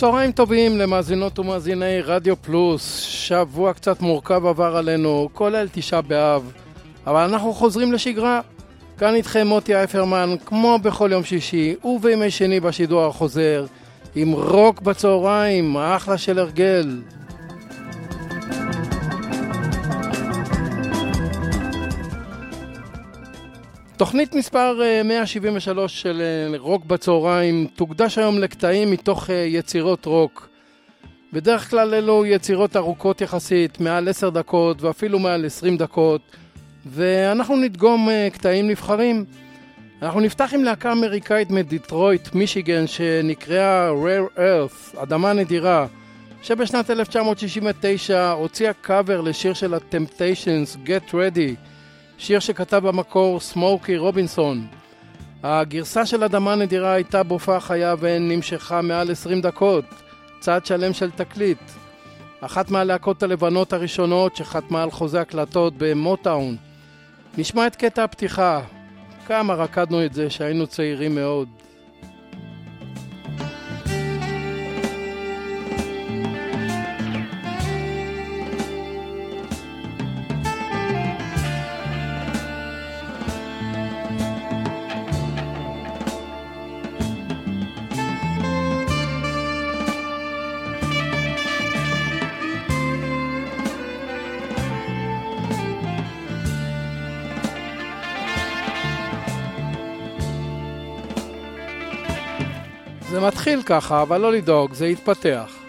צהריים טובים למאזינות ומאזיני רדיו פלוס, שבוע קצת מורכב עבר עלינו, כולל תשעה באב, אבל אנחנו חוזרים לשגרה. כאן איתכם מוטי אייפרמן, כמו בכל יום שישי ובימי שני בשידור החוזר, עם רוק בצהריים, אחלה של הרגל. תוכנית מספר 173 אה, של אה, רוק בצהריים תוקדש היום לקטעים מתוך אה, יצירות רוק. בדרך כלל אלו יצירות ארוכות יחסית, מעל 10 דקות ואפילו מעל 20 דקות, ואנחנו נדגום קטעים נבחרים. אנחנו נפתח עם להקה אמריקאית מדיטרויט, מישיגן, שנקראה Rare Earth, אדמה נדירה, שבשנת 1969 הוציאה קאבר לשיר של ה-Temptations, Get Ready. שיר שכתב במקור סמוקי רובינסון. הגרסה של אדמה נדירה הייתה בהופעה חיה ונמשכה מעל 20 דקות, צעד שלם של תקליט. אחת מהלהקות הלבנות הראשונות שחתמה על חוזה הקלטות במוטאון. נשמע את קטע הפתיחה. כמה רקדנו את זה שהיינו צעירים מאוד. זה מתחיל ככה, אבל לא לדאוג, זה יתפתח.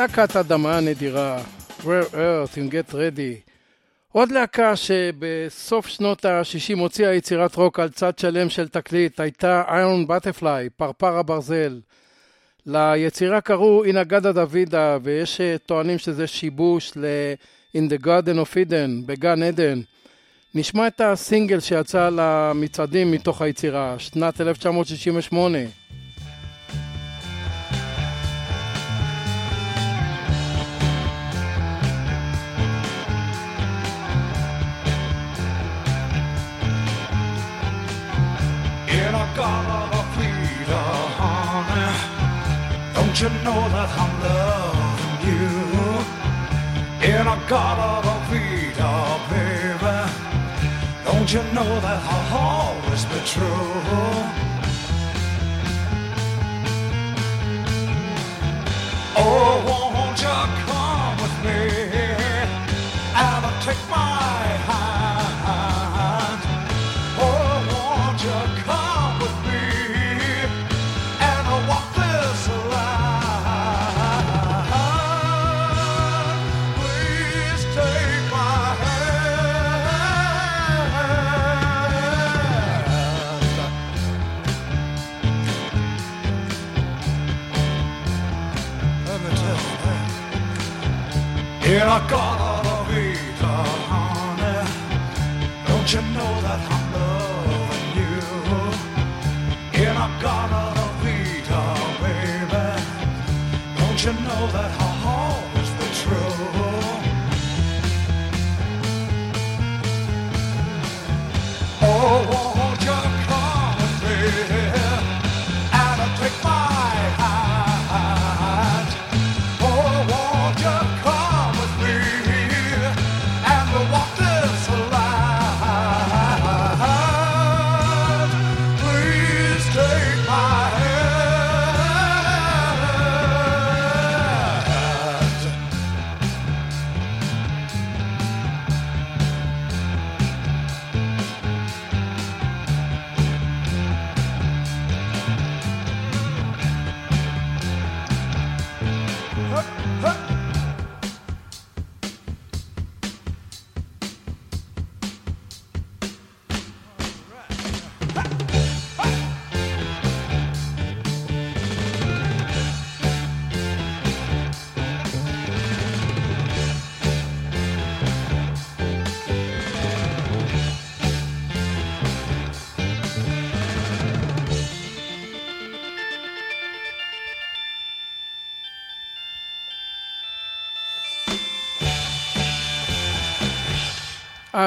להקת אדמה הנדירה, Rare Earth עם Get Ready. עוד להקה שבסוף שנות ה-60 הוציאה יצירת רוק על צד שלם של תקליט הייתה Iron Butterfly, פרפר הברזל. ליצירה קראו אינגדה דוידה, ויש אה, טוענים שזה שיבוש ל-In the Garden of Eden, בגן עדן. נשמע את הסינגל שיצא למצעדים מתוך היצירה, שנת 1968. You know that I'm loving you in a garden of Vida, baby? Don't you know that I'll always be true? Oh, won't you come with me and take my In a garden of Eden, honey, don't you know that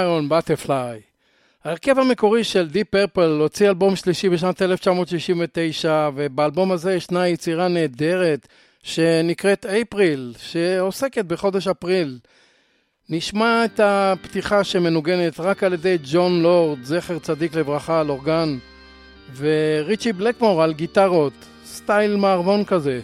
Iron Butterfly. ההרכב המקורי של Deep Purple הוציא אלבום שלישי בשנת 1969, ובאלבום הזה ישנה יצירה נהדרת שנקראת April, שעוסקת בחודש אפריל. נשמע את הפתיחה שמנוגנת רק על ידי ג'ון לורד, זכר צדיק לברכה על אורגן, וריצ'י בלקמור על גיטרות, סטייל מערבון כזה.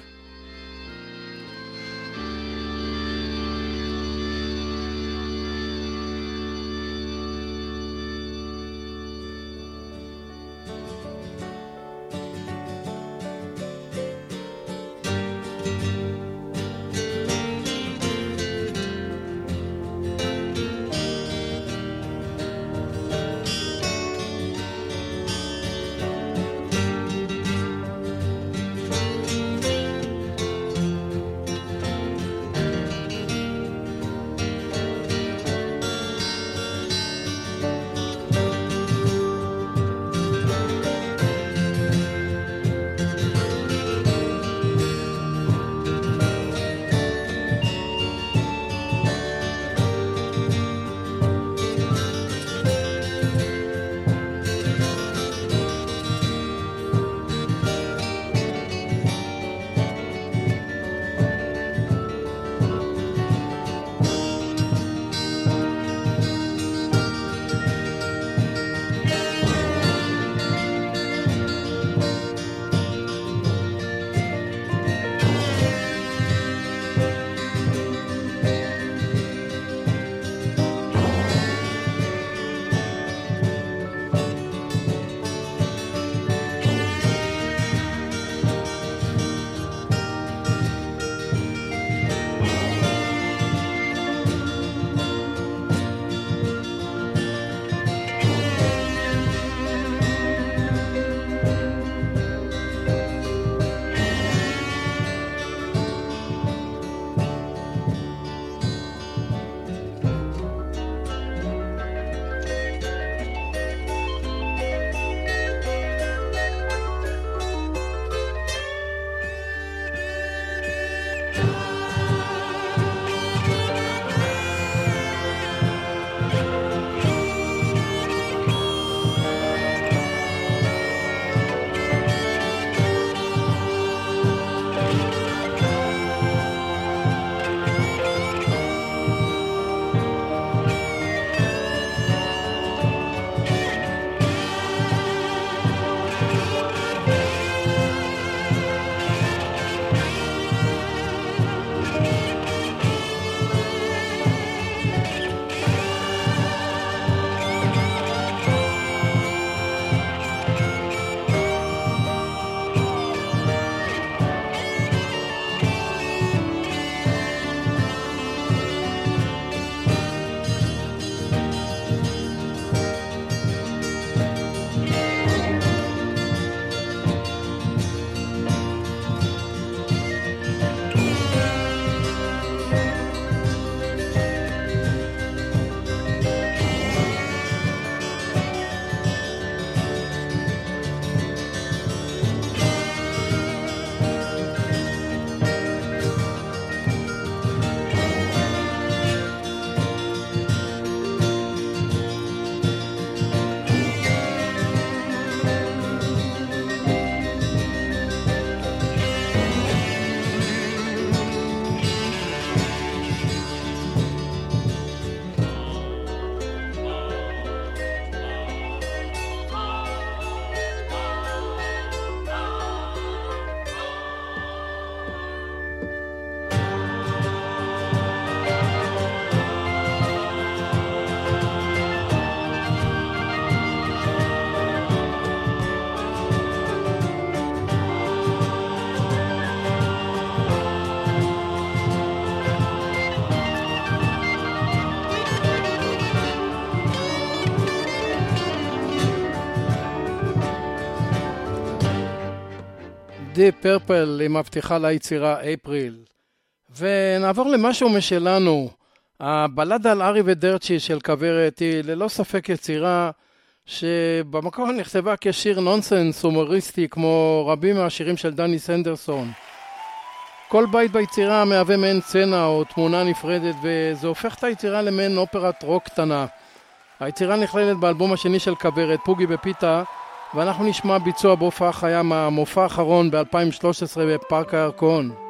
די פרפל היא מבטיחה ליצירה אפריל. ונעבור למשהו משלנו. הבלדה על ארי ודרצ'י של כוורת היא ללא ספק יצירה שבמקור נכתבה כשיר נונסנס הומוריסטי כמו רבים מהשירים של דני סנדרסון. כל בית ביצירה מהווה מעין סצנה או תמונה נפרדת וזה הופך את היצירה למעין אופרת רוק קטנה. היצירה נכללת באלבום השני של כוורת, פוגי בפיתה, ואנחנו נשמע ביצוע בהופעה חיה מהמופע האחרון ב-2013 בפארק הירקון.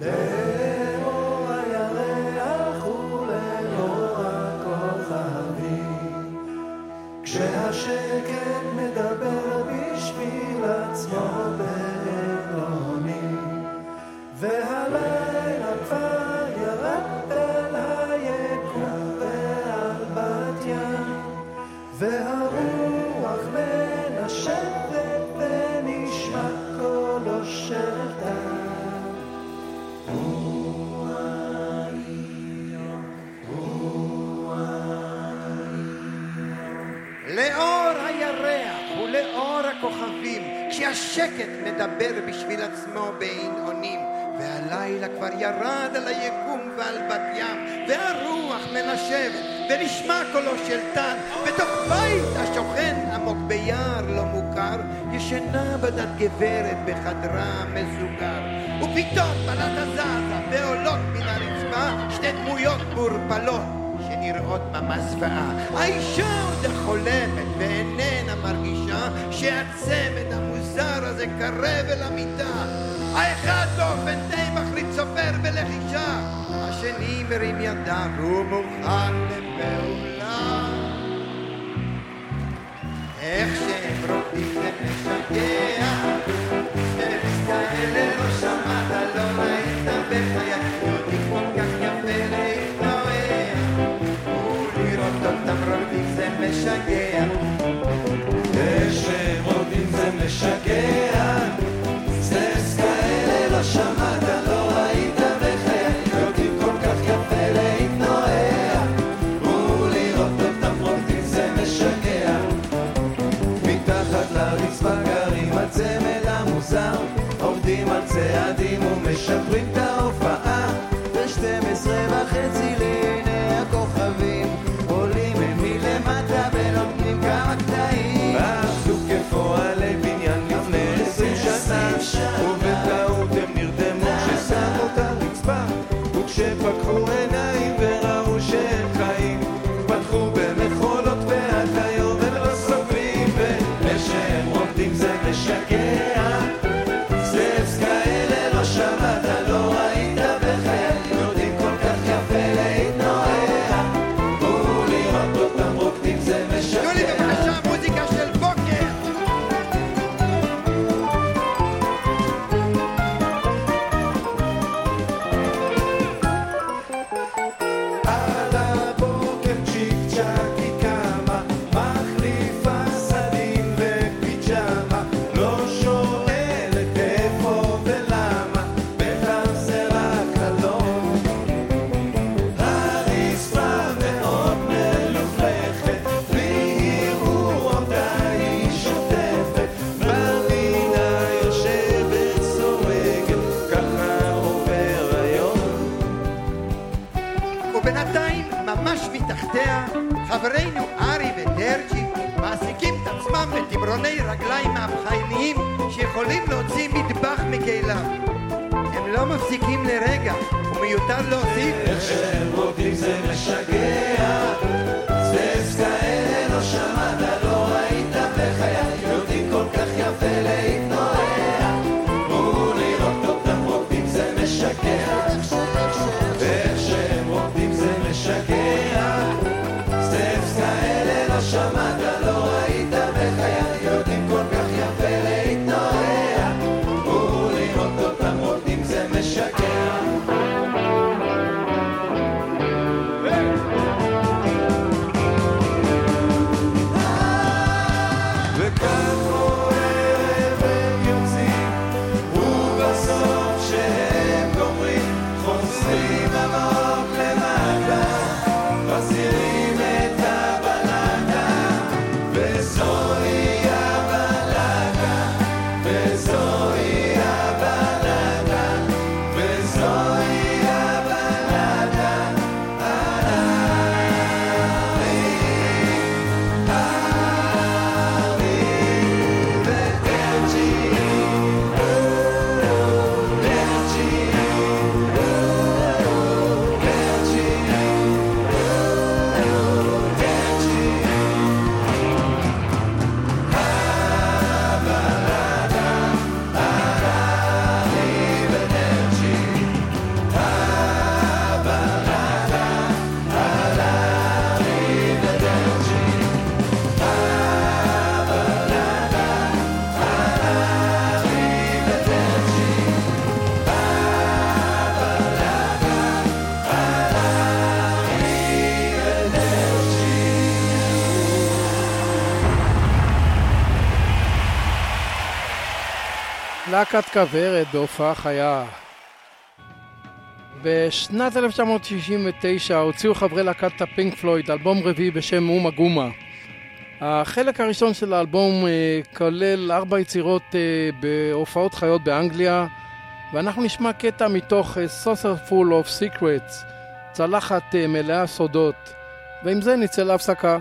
Let גברת בחדרה מזוגר. ופתאום בלטה זזה ועולות מן הרצפה שתי דמויות מעורפלות שנראות ממש זוועה. האישה עוד חולמת ואיננה מרגישה שהצמד המוזר הזה קרב אל המיטה. האחד באופן די מחליט סופר בלחישה השני מרים ידיו והוא על צעדים ומשפרים my להקת כוורת בהופעה חיה. בשנת 1969 הוציאו חברי להקת הפינק פלויד אלבום רביעי בשם אומה גומה. החלק הראשון של האלבום אה, כולל ארבע יצירות אה, בהופעות חיות באנגליה ואנחנו נשמע קטע מתוך Saucer Full of Secrets, צלחת אה, מלאה סודות ועם זה נצא להפסקה.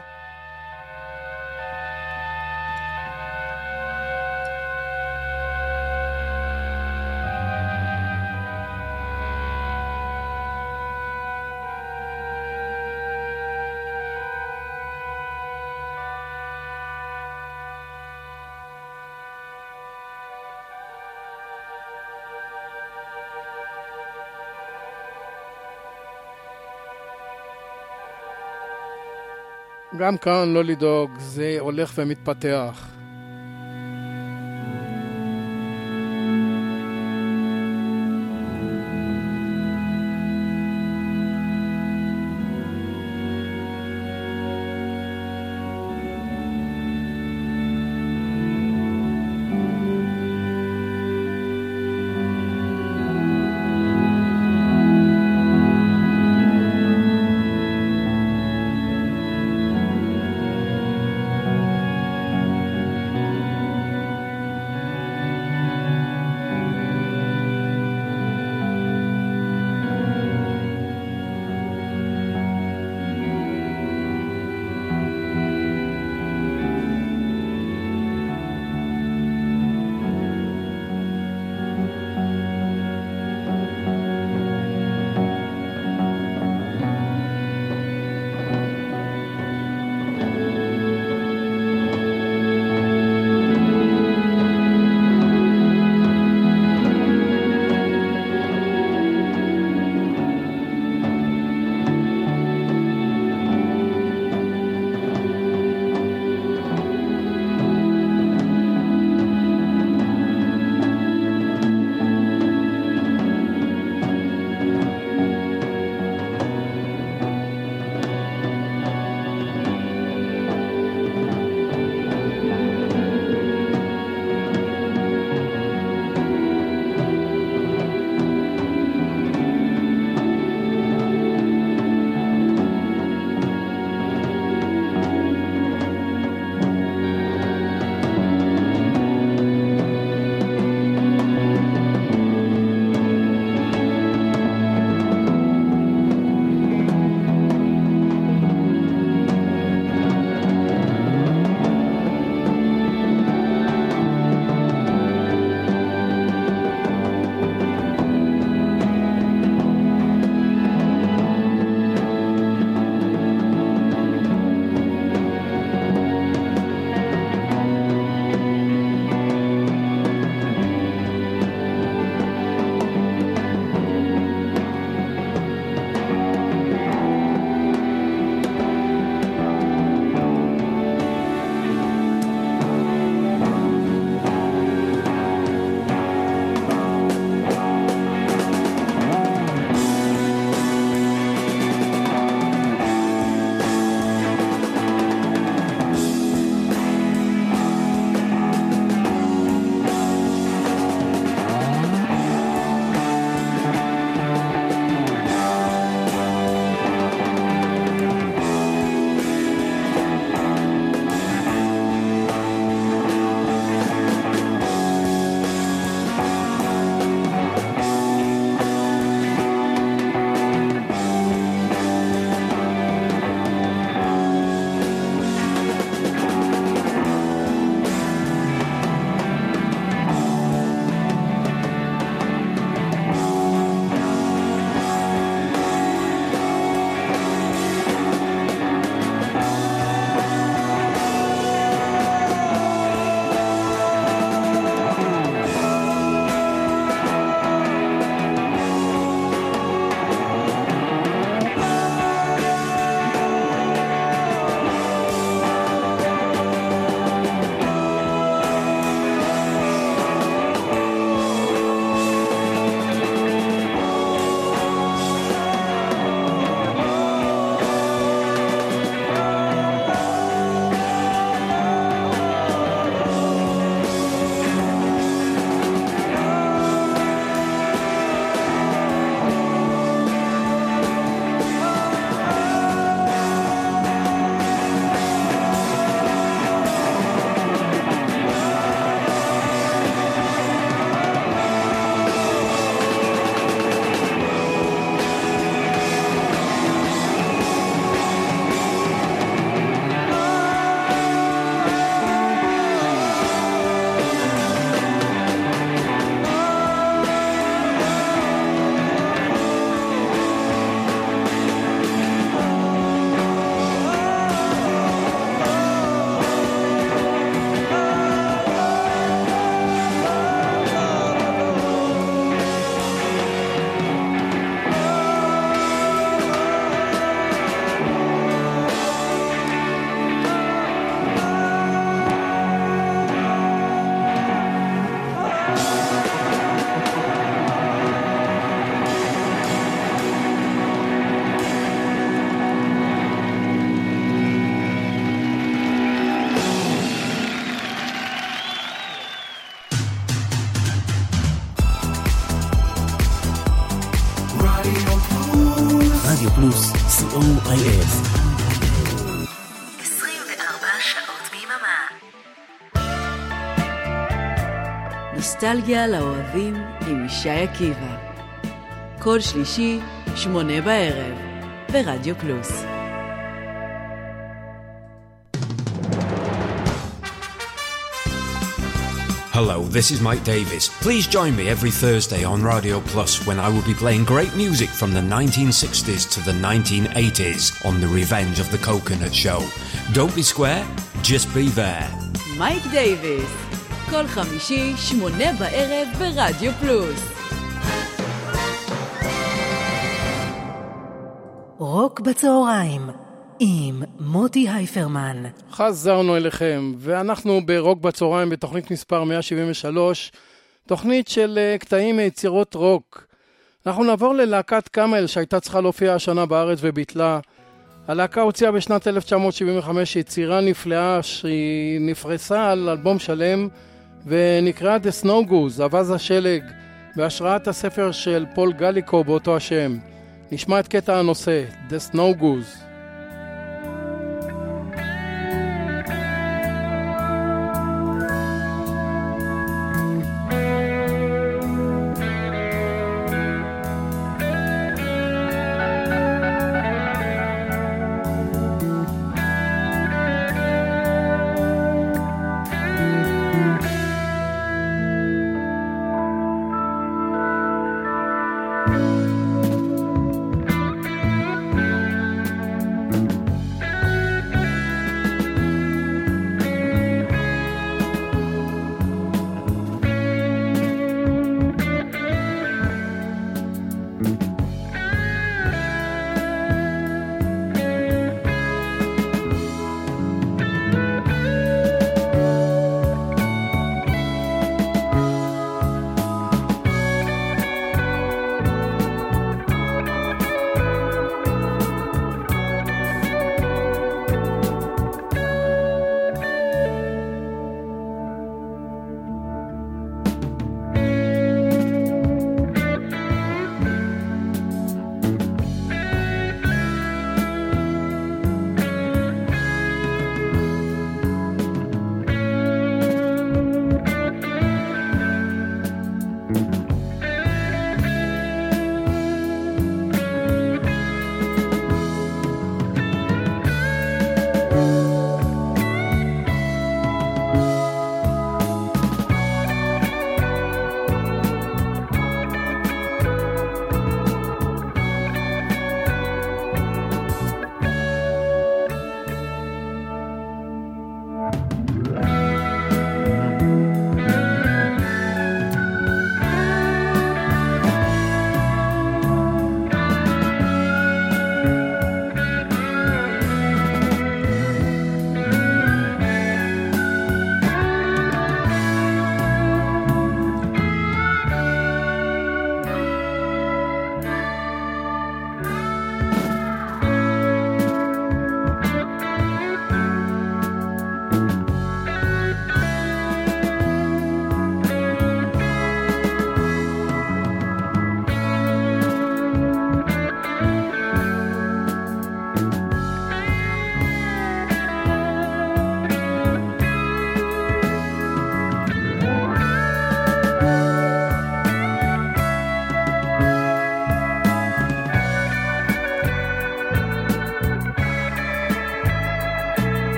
גם כאן לא לדאוג, זה הולך ומתפתח. נוסטלגיה לאוהבים עם ישי עקיבא. כל שלישי, שמונה בערב, ברדיו פלוס. Hello, this is Mike Davis. Please join me every Thursday on Radio Plus when I will be playing great music from the 1960s to the 1980s on The Revenge of the Coconut Show. Don't be square, just be there. מייק דייוויס, כל חמישי, שמונה בערב, ברדיו פלוס. רוק בצהריים עם מוטי הייפרמן. חזרנו אליכם, ואנחנו ברוק בצהריים בתוכנית מספר 173, תוכנית של אה, קטעים מיצירות רוק. אנחנו נעבור ללהקת קאמל שהייתה צריכה להופיע השנה בארץ וביטלה. הלהקה הוציאה בשנת 1975 יצירה נפלאה שהיא נפרסה על אלבום שלם ונקראה The Snow Goose, אווז השלג, בהשראת הספר של פול גליקו באותו השם. נשמע את קטע הנושא, The Snow Goose.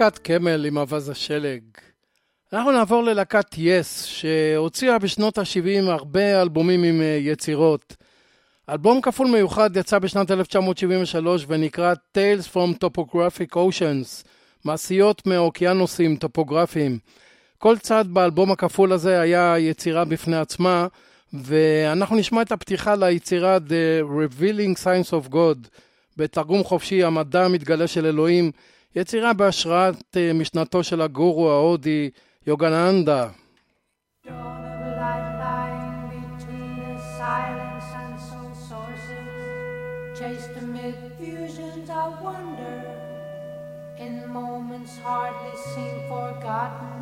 להקת קמל עם אווז השלג. אנחנו נעבור ללהקת יס, שהוציאה בשנות ה-70 הרבה אלבומים עם אה, יצירות. אלבום כפול מיוחד יצא בשנת 1973 ונקרא Tales from Topographic Oceans, מעשיות מאוקיינוסים טופוגרפיים. כל צד באלבום הכפול הזה היה יצירה בפני עצמה, ואנחנו נשמע את הפתיחה ליצירה The Revealing Science of God, בתרגום חופשי המדע המתגלה של אלוהים, יצירה בהשראת אה, משנתו של הגורו ההודי יוגננדה. Dawn of a lifeline between the silence and soul sources, chased amid fusions of wonder, in moments hardly seem forgotten.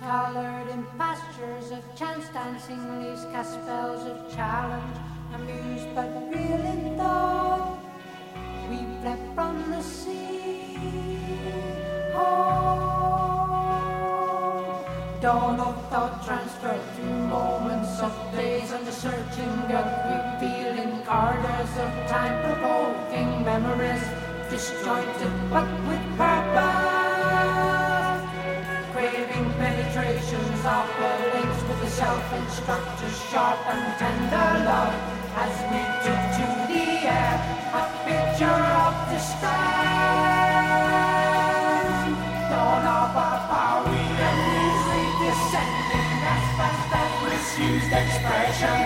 colored in pastures of chance dancing, these cast spells of challenge, amused but real in thought. Oh, dawn of thought transferred through moments of days and the searching gut. Revealing corridors of time provoking memories disjointed but with purpose. Craving penetrations of the links with the self-instructor's sharp and tender love. As we misused expression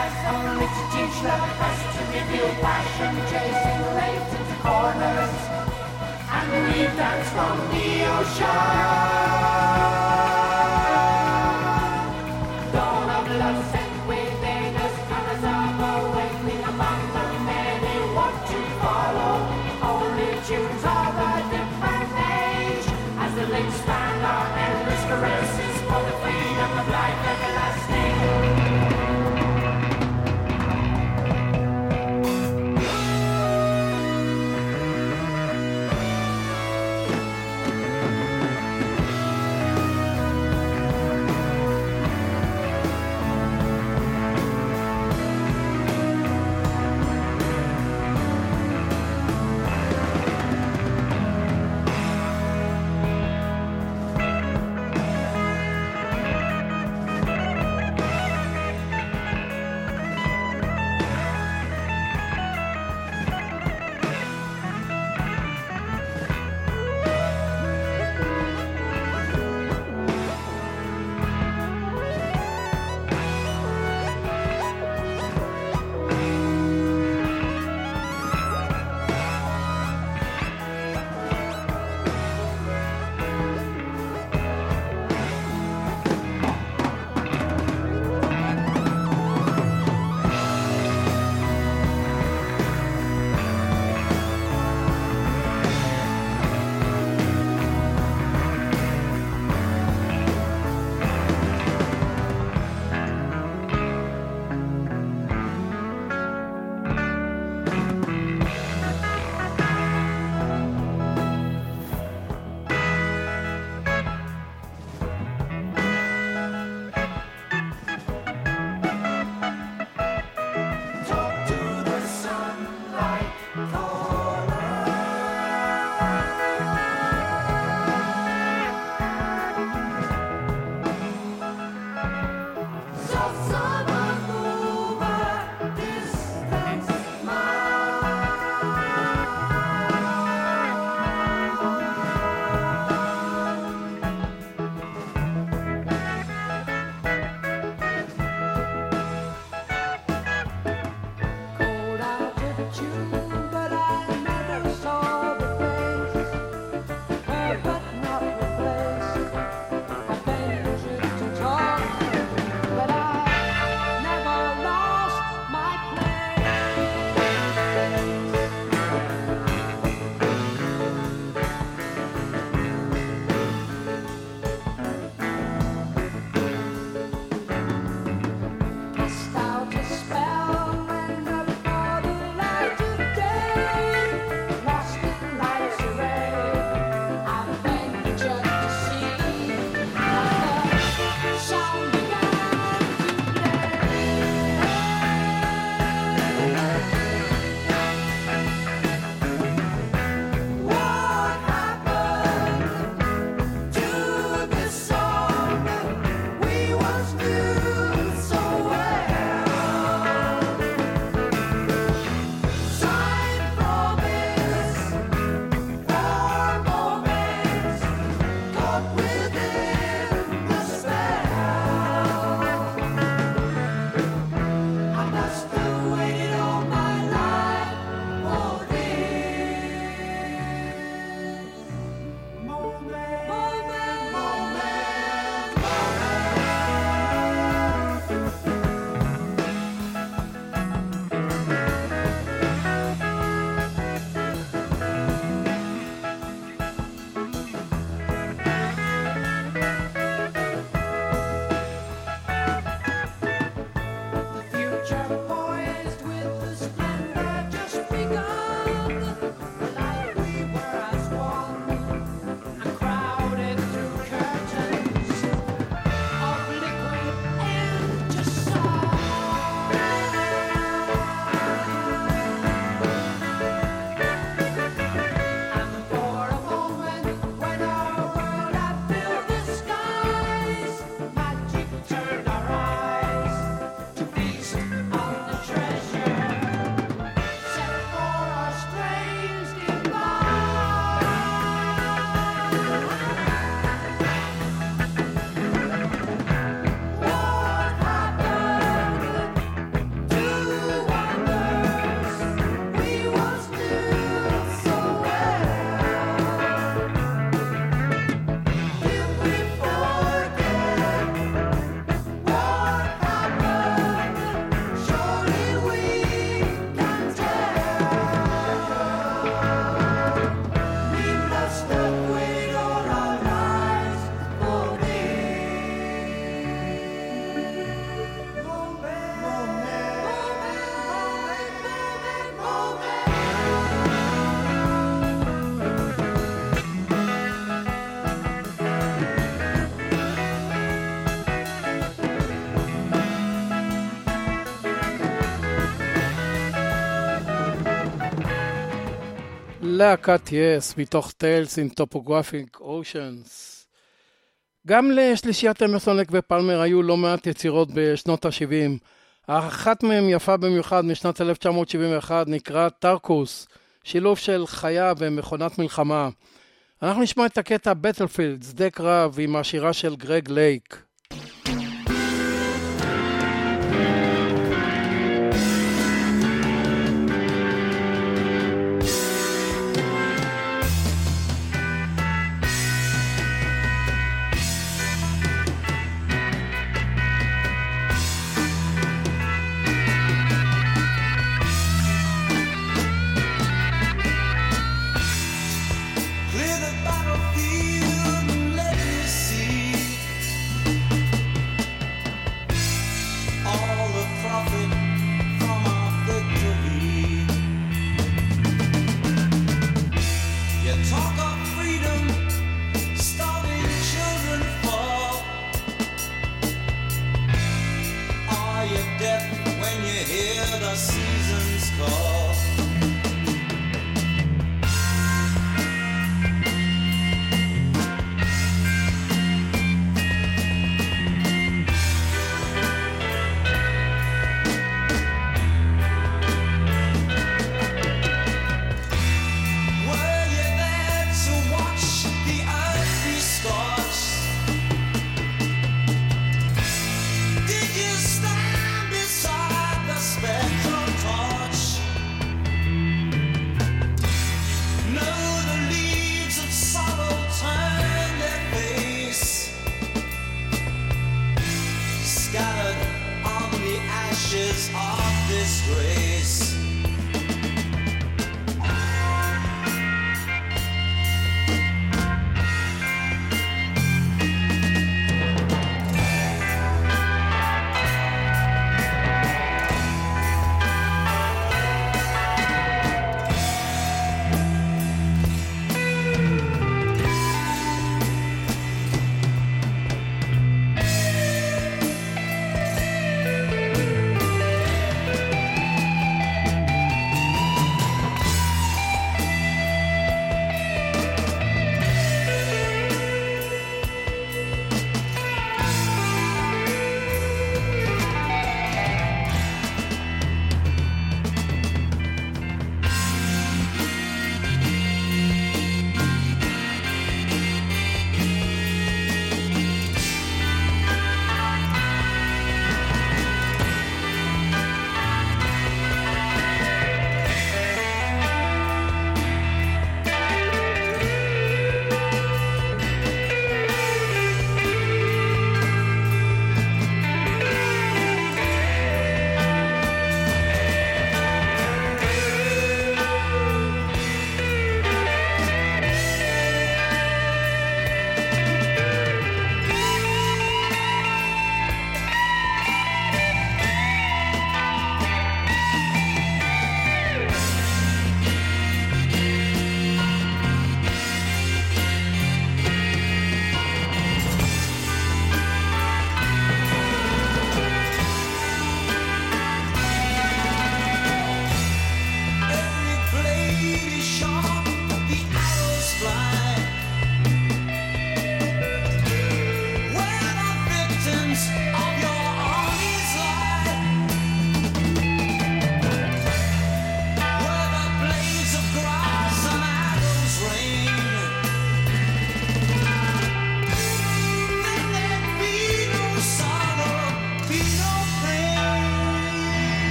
as only to teach the best to reveal passion chasing latent corners and we dance from the ocean. Dawn of love sent within us, among the many want to follow. Only tunes of a different age as the our endless caresses for the freedom of life everlasting thank you להקת Yes מתוך Tales from Topographic Oceans. גם לשלישיית אמרסון לייק ופלמר היו לא מעט יצירות בשנות ה-70. אחת מהן יפה במיוחד משנת 1971 נקרא Tarkus, שילוב של חיה ומכונת מלחמה. אנחנו נשמע את הקטע Battlefield, שדה קרב, עם השירה של גרג לייק.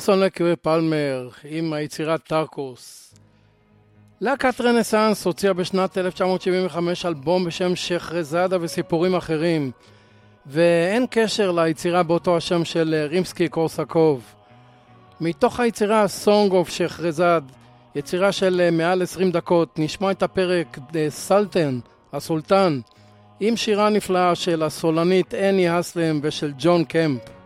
אמרסון לק ופלמר עם היצירת טרקוס. להקת רנסאנס הוציאה בשנת 1975 אלבום בשם שחרזאדה וסיפורים אחרים, ואין קשר ליצירה באותו השם של אה, רימסקי קורסקוב. מתוך היצירה Song of שחרזאד, יצירה של אה, מעל 20 דקות, נשמע את הפרק The סלטן, הסולטן, עם שירה נפלאה של הסולנית אני הסלם ושל ג'ון קמפ.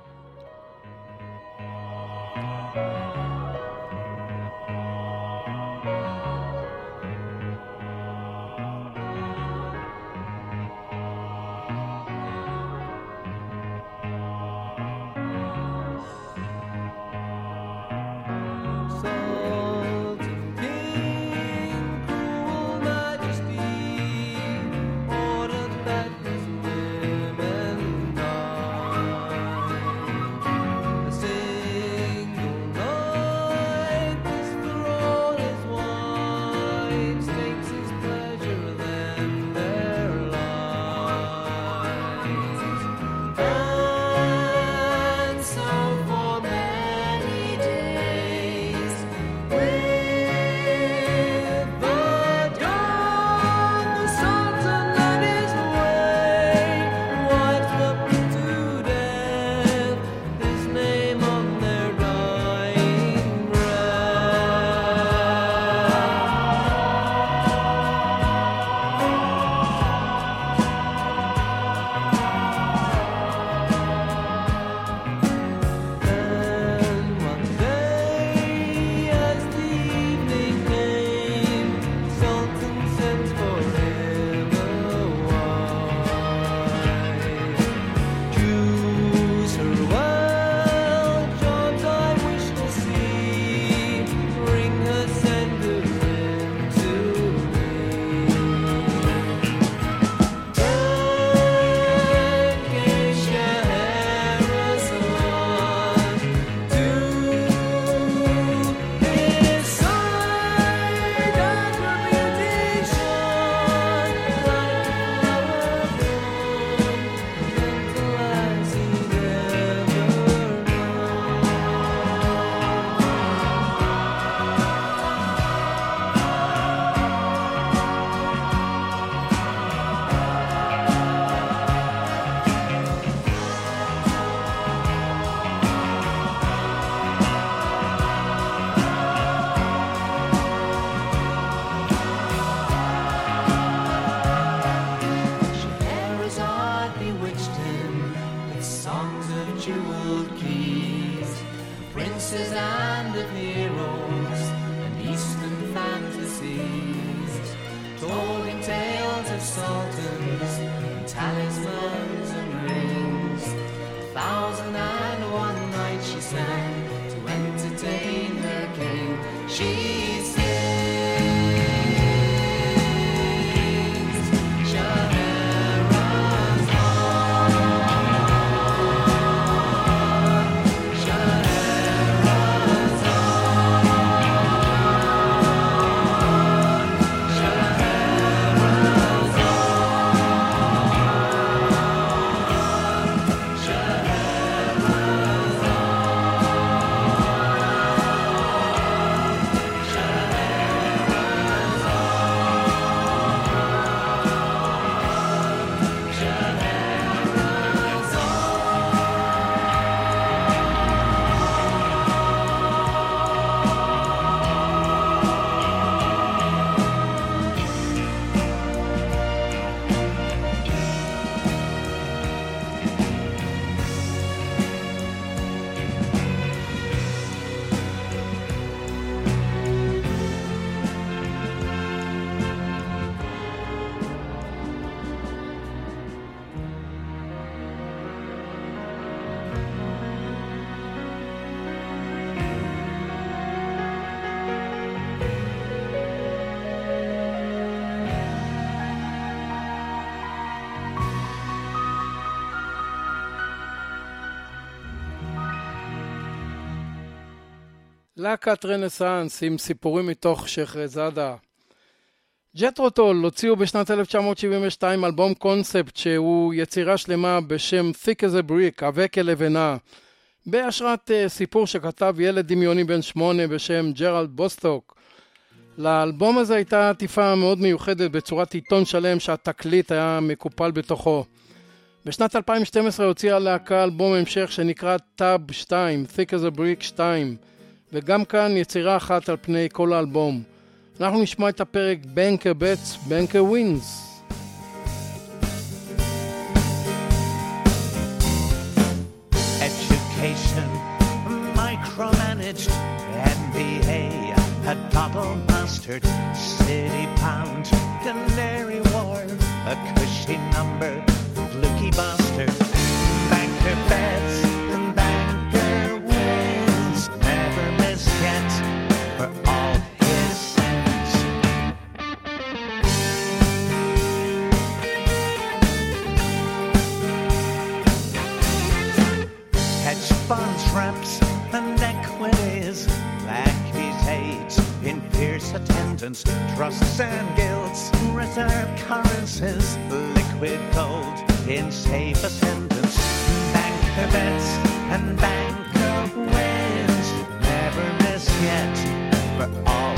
songs of jeweled keys, princes and of heroes, and eastern fantasies, told in tales of sultans, and talismans and rings. Thousand and one nights she sang to entertain her king. She להקת רנסאנס עם סיפורים מתוך שחרזאדה. Jethro Tull הוציאו בשנת 1972 אלבום קונספט שהוא יצירה שלמה בשם Thick as a Brick, עבה כלבנה, בהשראת uh, סיפור שכתב ילד דמיוני בן שמונה בשם ג'רלד בוסטוק. לאלבום הזה הייתה עטיפה מאוד מיוחדת בצורת עיתון שלם שהתקליט היה מקופל בתוכו. בשנת 2012 הוציאה הלהקה אלבום המשך שנקרא TAAB 2, Thick as a Brick 2, וגם כאן יצירה אחת על פני כל האלבום. אנחנו נשמע את הפרק בנקר בטס, בנקר ווינס. City pound, canary wharf, a cushy number, fluky bastard, trusts and guilds, reserve currencies, liquid gold, in safe ascendance, banker bets and banker wins, never miss yet, for all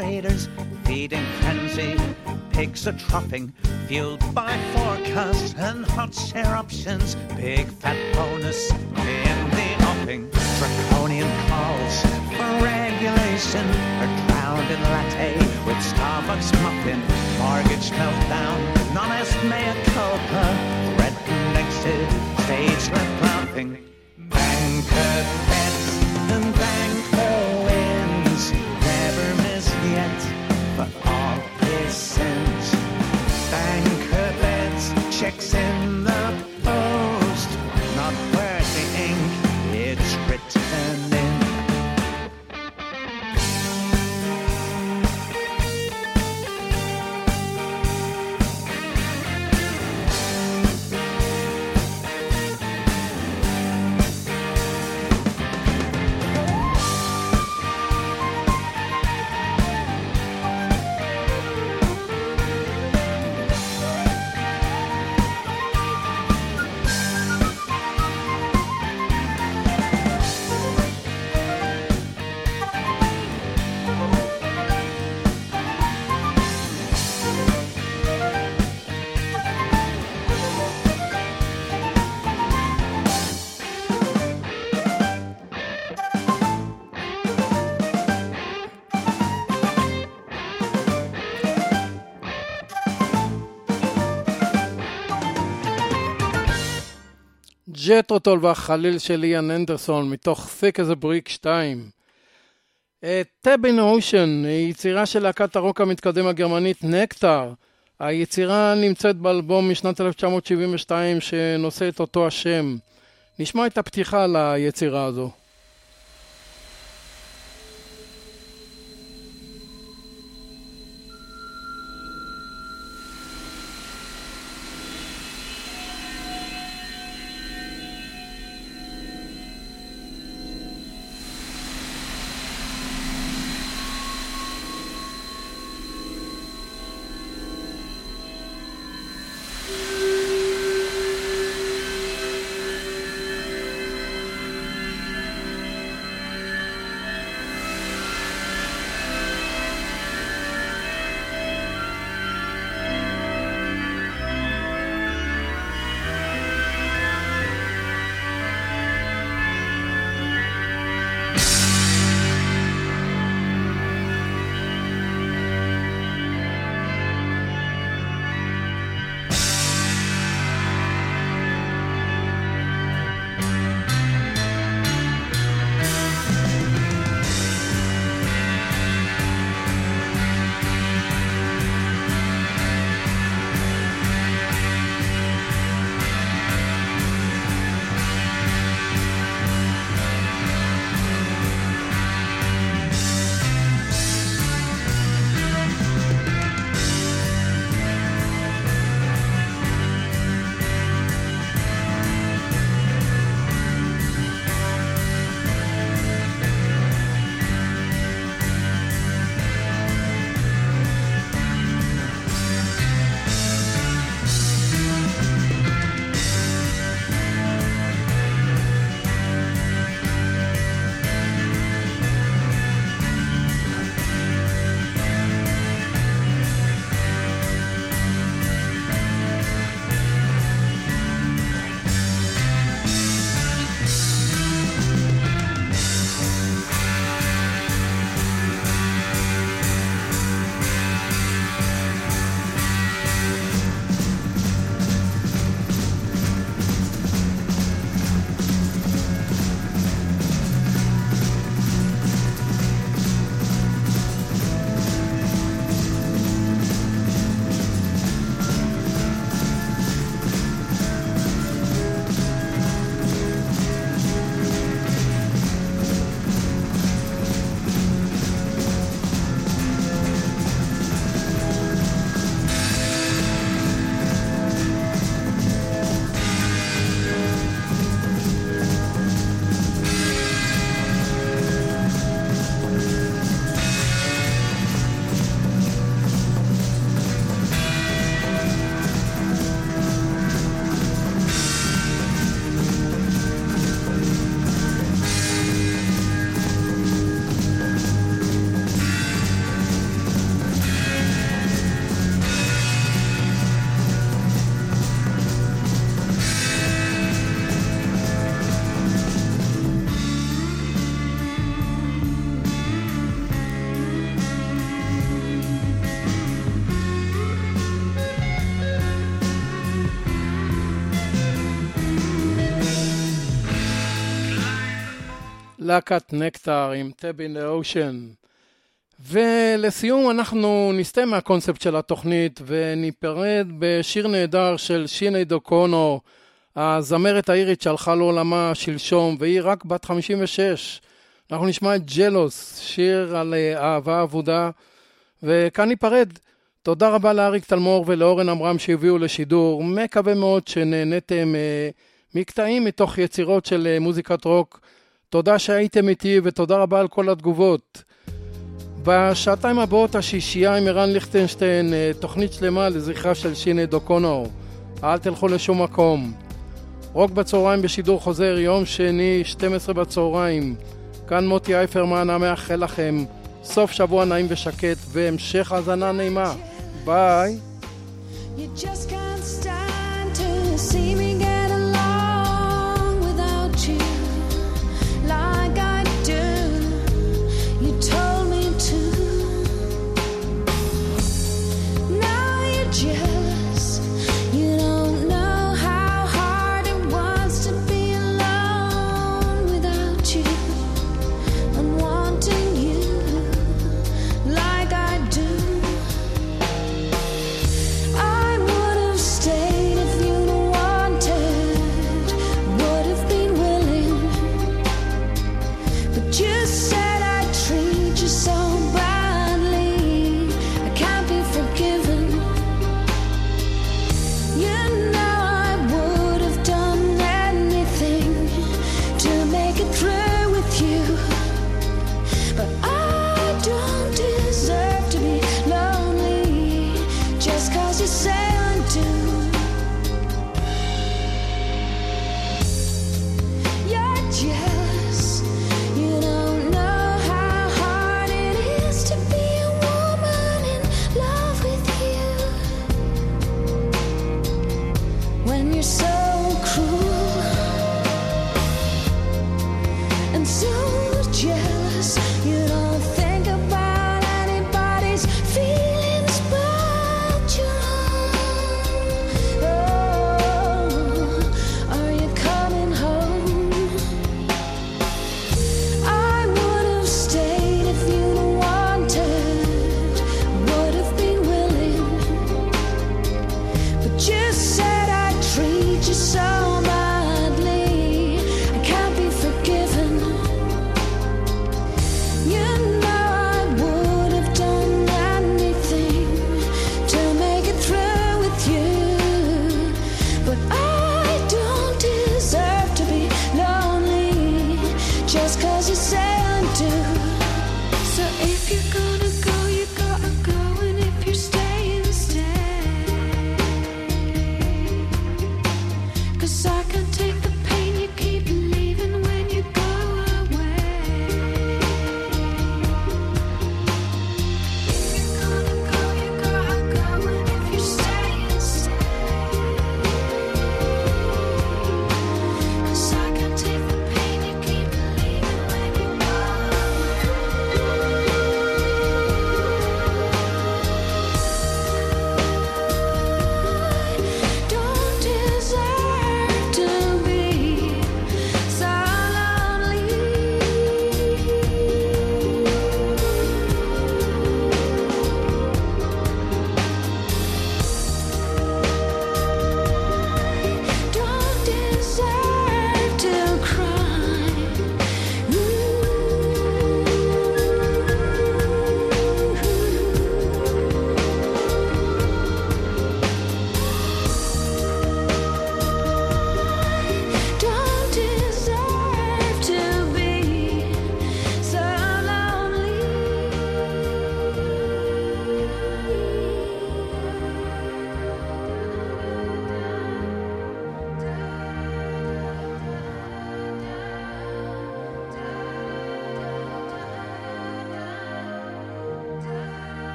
traders feeding frenzy. Pigs are troughing, fueled by forecasts and hot share options. Big fat bonus ג'טרוטול והחליל של איאן אנדרסון מתוך Thick as a Brick 2. טאבין אושן היא יצירה של להקת הרוק המתקדם הגרמנית נקטר. היצירה נמצאת באלבום משנת 1972 שנושא את אותו השם. נשמע את הפתיחה ליצירה הזו. להקת נקטר עם טאב אין אושן. ולסיום אנחנו נסטה מהקונספט של התוכנית וניפרד בשיר נהדר של שיני דוקונו, הזמרת האירית שהלכה לעולמה שלשום והיא רק בת 56. אנחנו נשמע את ג'לוס, שיר על אה, אהבה אבודה, וכאן ניפרד. תודה רבה לאריק תלמור ולאורן עמרם שהביאו לשידור. מקווה מאוד שנהניתם אה, מקטעים מתוך יצירות של אה, מוזיקת רוק. תודה שהייתם איתי ותודה רבה על כל התגובות. בשעתיים הבאות השישייה עם ערן ליכטנשטיין, אה, תוכנית שלמה לזכרה של שיני דוקונור. אל תלכו לשום מקום. רוק בצהריים בשידור חוזר, יום שני, 12 בצהריים. כאן מוטי אייפרמן, המאחל לכם סוף שבוע נעים ושקט והמשך האזנה נעימה. ביי. You just can't stand to see me get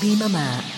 רדיו פלוס,